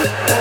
uh, uh.